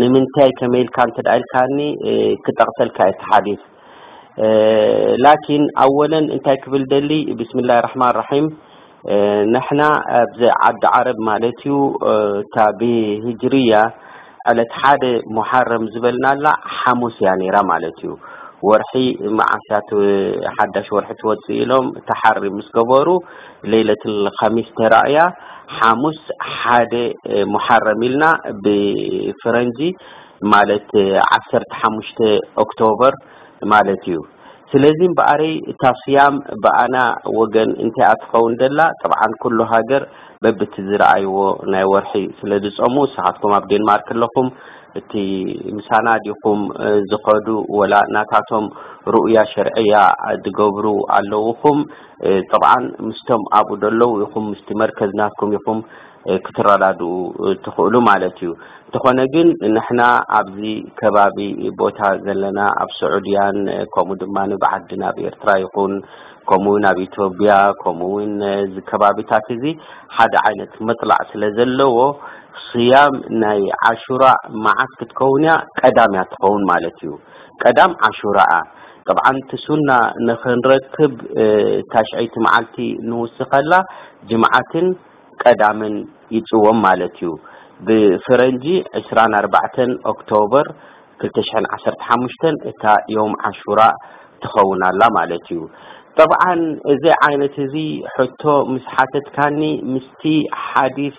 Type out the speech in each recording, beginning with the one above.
ንምንታይ ከመይ ኢልካ እንተ ኢልካኒ ክጠቕሰልካ እየ እቲ ሓዲስ ላኪን ኣወለን እንታይ ክብል ደሊ ብስሚላ ራሕማን ራሒም ንሕና ኣብዚ ዓዲ ዓረብ ማለት እዩ እታ ብሂጅርያ ዕለት ሓደ ሙሓረም ዝበልናላ ሓሙስ እያ ነይራ ማለት እዩ ወርሒ መዓስያት ሓዳሽ ወርሒ ትወፅእ ኢሎም ተሓሪ ምስ ገበሩ ለይለት ኻሚስ ተራእያ ሓሙስ ሓደ ሙሓረም ኢልና ብፍረንጂ ማለት ዓሰርተ ሓሙሽተ ኦክቶበር ማለት እዩ ስለዚ እምበኣረይ እታ ስያም ብኣና ወገን እንታይ እያ ትኸውን ደላ ጥብዓን ኩሉ ሃገር በብቲ ዝረኣይዎ ናይ ወርሒ ስለ ዝፀሙ ንስኻትኩም ኣብ ዴንማርክ ኣለኹም እቲ ምሳና ዲኹም ዝኸዱ ወላ ናታቶም ርኡያ ሸርዕያ ዝገብሩ ኣለውኹም ጠብዓን ምስቶም ኣብኡ ደለዉ ኢኹም ምስቲ መርከዝ ናትኩም ኢኹም ክትረዳድኡ ትኽእሉ ማለት እዩ እንተኾነ ግን ንሕና ኣብዚ ከባቢ ቦታ ዘለና ኣብ ስዑድያን ከምኡ ድማ ብዓድና ኣብ ኤርትራ ይኹን ከምኡ ውን ኣብ ኢትዮጵያ ከምኡ ውን እዚ ከባቢታት እዚ ሓደ ዓይነት መጥላዕ ስለ ዘለዎ ስያም ናይ ዓሹራ መዓስ ክትከውን እያ ቀዳም እያ ትኸውን ማለት እዩ ቀዳም ዓሹራኣ ጠብዓን እቲ ሱና ንኽንረክብ ታሽዐይቲ መዓልቲ ንውስኸላ ጅምዓትን ቀዳምን ይጽወም ማለት እዩ። ብፍረንጂ ዕስራን ኣርባዕተን ኦክቶበር ክልተ ሽሕን ዓሰርተ ሓሙሽተን እታ ዮውም ዓሹራ ትኸውን ኣላ ማለት እዩ። ጠብዓን እዚ ዓይነት እዚ ሕቶ ምስ ሓተትካኒ ምስቲ ሓዲስ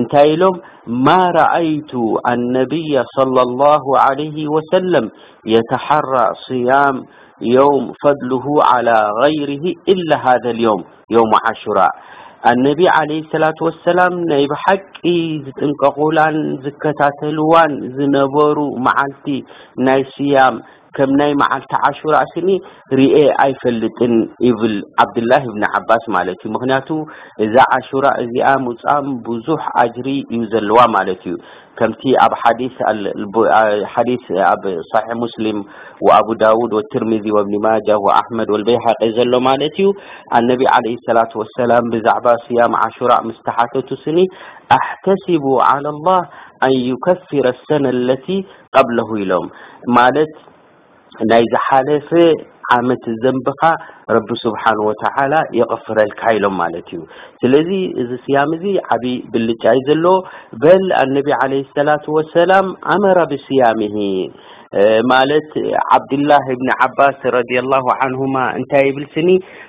እንታይ ኢሎም ማ ረኣይቱ ኣነብያ صለ ላሁ ዓለይህ ወሰለም የተሓራ ስያም ዮም ፈድልሁ ዓላ غይርህ ኢላ ሃዘ ልዮም ዮም ዓሹራ ኣነቢ ዓለ ሰላት ወሰላም ናይ ብሓቂ ዝጥንቀቑላን ዝከታተልዋን ዝነበሩ መዓልቲ ናይ ስያም ከም ናይ መዓልቲ ዓሹራ ስኒ ርኤ ኣይፈልጥን ይብል ዓብድላህ እብኒ ዓባስ ማለት እዩ ምክንያቱ እዛ ዓሹራ እዚኣ ሙጻም ብዙሕ ኣጅሪ እዩ ዘለዋ ማለት እዩ ከምቲ ኣብ ሓዲስ ሓዲስ ኣብ ሳሒሕ ሙስሊም ወኣቡ ዳውድ ወትርሚዚ ወብኒ ማጃ ወኣሕመድ ወልበይሓቂ ዘሎ ማለት እዩ ኣነቢ ዓለይሂ ሰላቱ ወሰላም ብዛዕባ ስያም ዓሹራ ምስ ተሓተቱ ስኒ ኣሕተሲቡ ዓላ ላህ ኣን ዩከፊረ ሰነ ለቲ ቀብለሁ ኢሎም ማለት ናይ ዝሓለፈ ዓመት ዘንብኻ ረቢ ስብሓን ወተዓላ የቕፍረልካ ኢሎም ማለት እዩ ስለዚ እዚ ስያም እዚ ዓብይ ብልጫ እዩ ዘለዎ በል ኣነቢ ዓለ ሰላት ወሰላም ኣመራ ብስያምሂ ማለት ዓብዱላህ ብኒ ዓባስ ረዲ ላሁ ዓንሁማ እንታይ ይብል ስኒ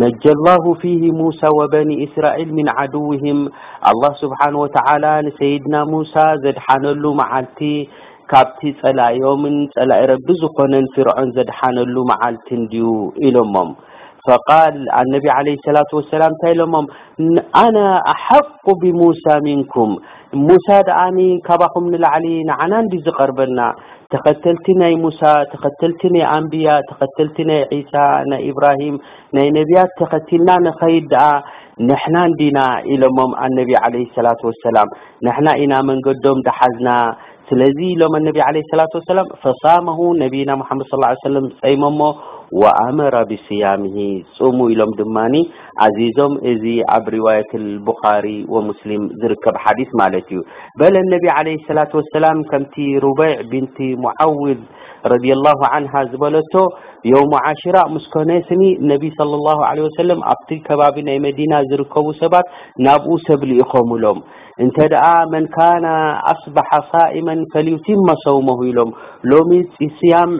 ነጀ ላሁ ፊህ ሙሳ ወበኒ እስራኢል ሚን ዓድውህም ኣላህ ስብሓን ወተዓላ ንሰይድና ሙሳ ዘድሓነሉ መዓልቲ ካብቲ ፀላኢኦምን ፀላኢ ረቢ ዝኾነን ፊርዖን ዘድሓነሉ መዓልቲ እንድዩ ኢሎሞም ፈቃል ኣነቢ ዓለይሂ ሰላቱ ወሰላም እንታይ ኢሎሞም ኣና ኣሓቁ ብሙሳ ሚንኩም ሙሳ ደኣ ካባኹም ንላዕሊ ንዓና እንድዩ ዝቐርበና፣ ተኸተልቲ ናይ ሙሳ፣ ተኸተልቲ ናይ ኣንብያ፣ ተኸተልቲ ናይ ዒሳ፣ ናይ ኢብራሂም፣ ናይ ነብያት ተኸቲልና ንኸይድ ደኣ ንሕና እንዲና ኢሎሞም ኣነቢ ዓለይሂ ሰላቱ ወሰላም ንሕና ኢና መንገዶም ደሓዝና ስለዚ ኢሎም ኣነቢ ዓለይሂ ሰላቱ ወሰላም ፈሳመሁ ነቢይና ሙሓመድ ሰለላሁ ዐለይሂ ወሰለም ጸይሞሞ ወኣመረ ብስያሚሂ ጽሙ ኢሎም ድማኒ ኣዚዞም እዚ ኣብ ሪዋየት ልቡኻሪ ወሙስሊም ዝርከብ ሓዲስ ማለት እዩ በለ ነቢ ዓለይሂ ሰላቱ ወሰላም ከምቲ ሩበይዕ ቢንቲ ሙዓውዝ ረዲየላሁ ዓንሃ ዝበለቶ የውሙ ዓሽራ ምስ ኮነ ስኒ ነቢ ሰለላሁ ዐለይሂ ወሰለም ኣብቲ ከባቢ ናይ መዲና ዝርከቡ ሰባት ናብኡ ሰብ ልኢኾምሎም እንተ ደኣ መን ካነ ኣስበሐ ሳኢመን ፈልዩቲመ ሰውመሁ ኢሎም ሎሚ ስያም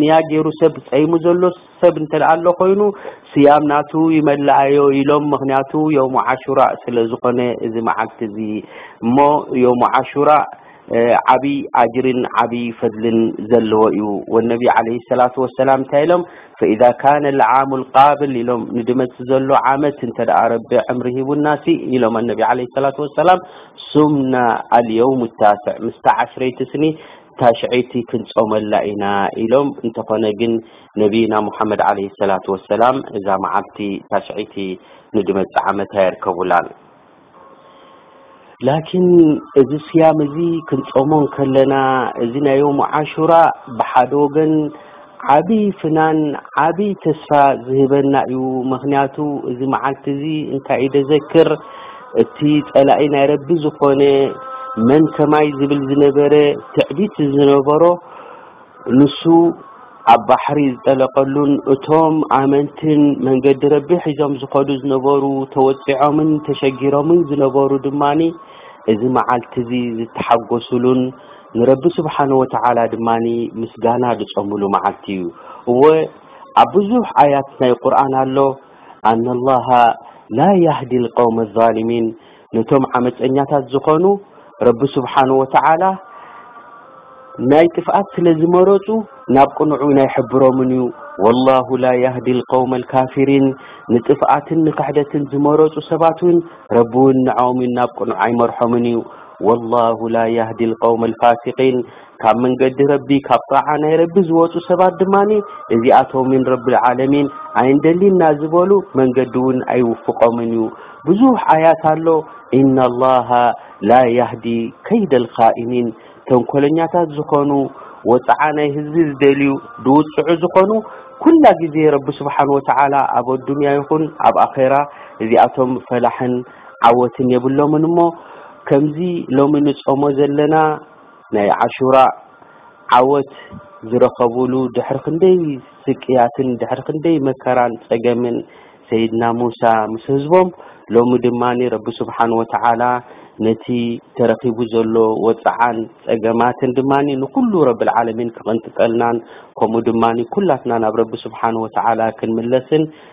ንያ ገይሩ ሰብ ጸይሙ ዘሎ ሰብ እንተ ደኣ ኣሎ ኮይኑ ስያም ናቱ ይመልኣዮ ኢሎም ምክንያቱ ዮሙ ዓሹራእ ስለ ዝኮነ እዚ መዓልቲ እዚ እሞ ዮሙ ዓሹራእ ዓብይ ኣጅርን ዓብይ ፈድልን ዘለዎ እዩ ወነቢ ዓለ ሰላት ወሰላም እንታይ ኢሎም ፈኢዛ ካነ ልዓሙ ልቃብል ኢሎም ንድመፅ ዘሎ ዓመት እንተ ደኣ ረቢ ዕምሪ ሂቡናሲ ኢሎም ኣነቢ ዓለ ሰላት ወሰላም ሱምና ኣልየውም ታስዕ ምስታ ዓሽረይቲ ስኒ ታሽዐይቲ ክንፆመላ ኢና ኢሎም እንተኾነ ግን ነቢና ሙሓመድ ዓለ ሰላት ወሰላም እዛ መዓልቲ ታሽዐይቲ ንድመፅ ዓመት ኣየርከቡላን ላኪን እዚ ስያም እዚ ክንጾሞ እንከለና እዚ ናይ ዮም ዓሹራ ብሓደ ወገን ዓብዪ ፍናን ዓብዪ ተስፋ ዝህበና እዩ ምክንያቱ እዚ መዓልቲ እዚ እንታይ እዩ ደዘክር እቲ ጸላኢ ናይ ረቢ ዝኾነ መን ከማይ ዝብል ዝነበረ ትዕቢት ዝነበሮ ንሱ ኣብ ባሕሪ ዝጠለቐሉን እቶም ኣመንትን መንገዲ ረቢ ሒዞም ዝኸዱ ዝነበሩ ተወፂዖምን ተሸጊሮምን ዝነበሩ ድማ እዚ መዓልቲ እዚ ዝተሓጎሱሉን ንረቢ ስብሓን ወተዓላ ድማ ምስጋና ዝፀሙሉ መዓልቲ እዩ እወ ኣብ ብዙሕ ኣያት ናይ ቁርኣን ኣሎ ኣነላሃ ላ ያህዲ ልቀውመ ዛሊሚን ነቶም ዓመፀኛታት ዝኾኑ ረቢ ስብሓን ወተዓላ ናይ ጥፍኣት ስለ ዝመረፁ ናብ ቅኑዑ ናይ ሕብሮምን እዩ ወላሁ ላ ያህዲ ልቀውመ ልካፊሪን ንጥፍኣትን ንክሕደትን ዝመረፁ ሰባት እውን ረቢ እውን ንዖምን ናብ ቅኑዕ ኣይመርሖምን እዩ ወላሁ ላ ያህዲ ልቀውመ ልፋሲቂን ካብ መንገዲ ረቢ ካብ ጣዓ ናይ ረቢ ዝወፁ ሰባት ድማ እዚኣቶምን ረቢ ዓለሚን ኣይንደሊና ዝበሉ መንገዲ እውን ኣይውፍቆምን እዩ ብዙሕ ኣያት ኣሎ እና ላሃ ላ ያህዲ ከይደ ልካኢኒን ተንኮለኛታት ዝኾኑ ወፅዓ ናይ ህዝቢ ዝደልዩ ድውፅዑ ዝኾኑ ኩላ ግዜ ረቢ ስብሓን ወተዓላ ኣብ ኣዱንያ ይኹን ኣብ ኣኼራ እዚኣቶም ፈላሕን ዓወትን የብሎምን እሞ ከምዚ ሎሚ ንፆሞ ዘለና ናይ ዓሹራ ዓወት ዝረኸቡሉ ድሕሪ ክንደይ ስቅያትን ድሕሪ ክንደይ መከራን ጸገምን ሰይድና ሙሳ ምስ ህዝቦም ሎሚ ድማ ረቢ ስብሓን ወተዓላ ነቲ ተረኺቡ ዘሎ ወፅዓን ጸገማትን ድማ ንኩሉ ረብልዓለሚን ክቕንጥጠልናን ከምኡ ድማ ኩላትና ናብ ረቢ ስብሓን ወተዓላ ክንምለስን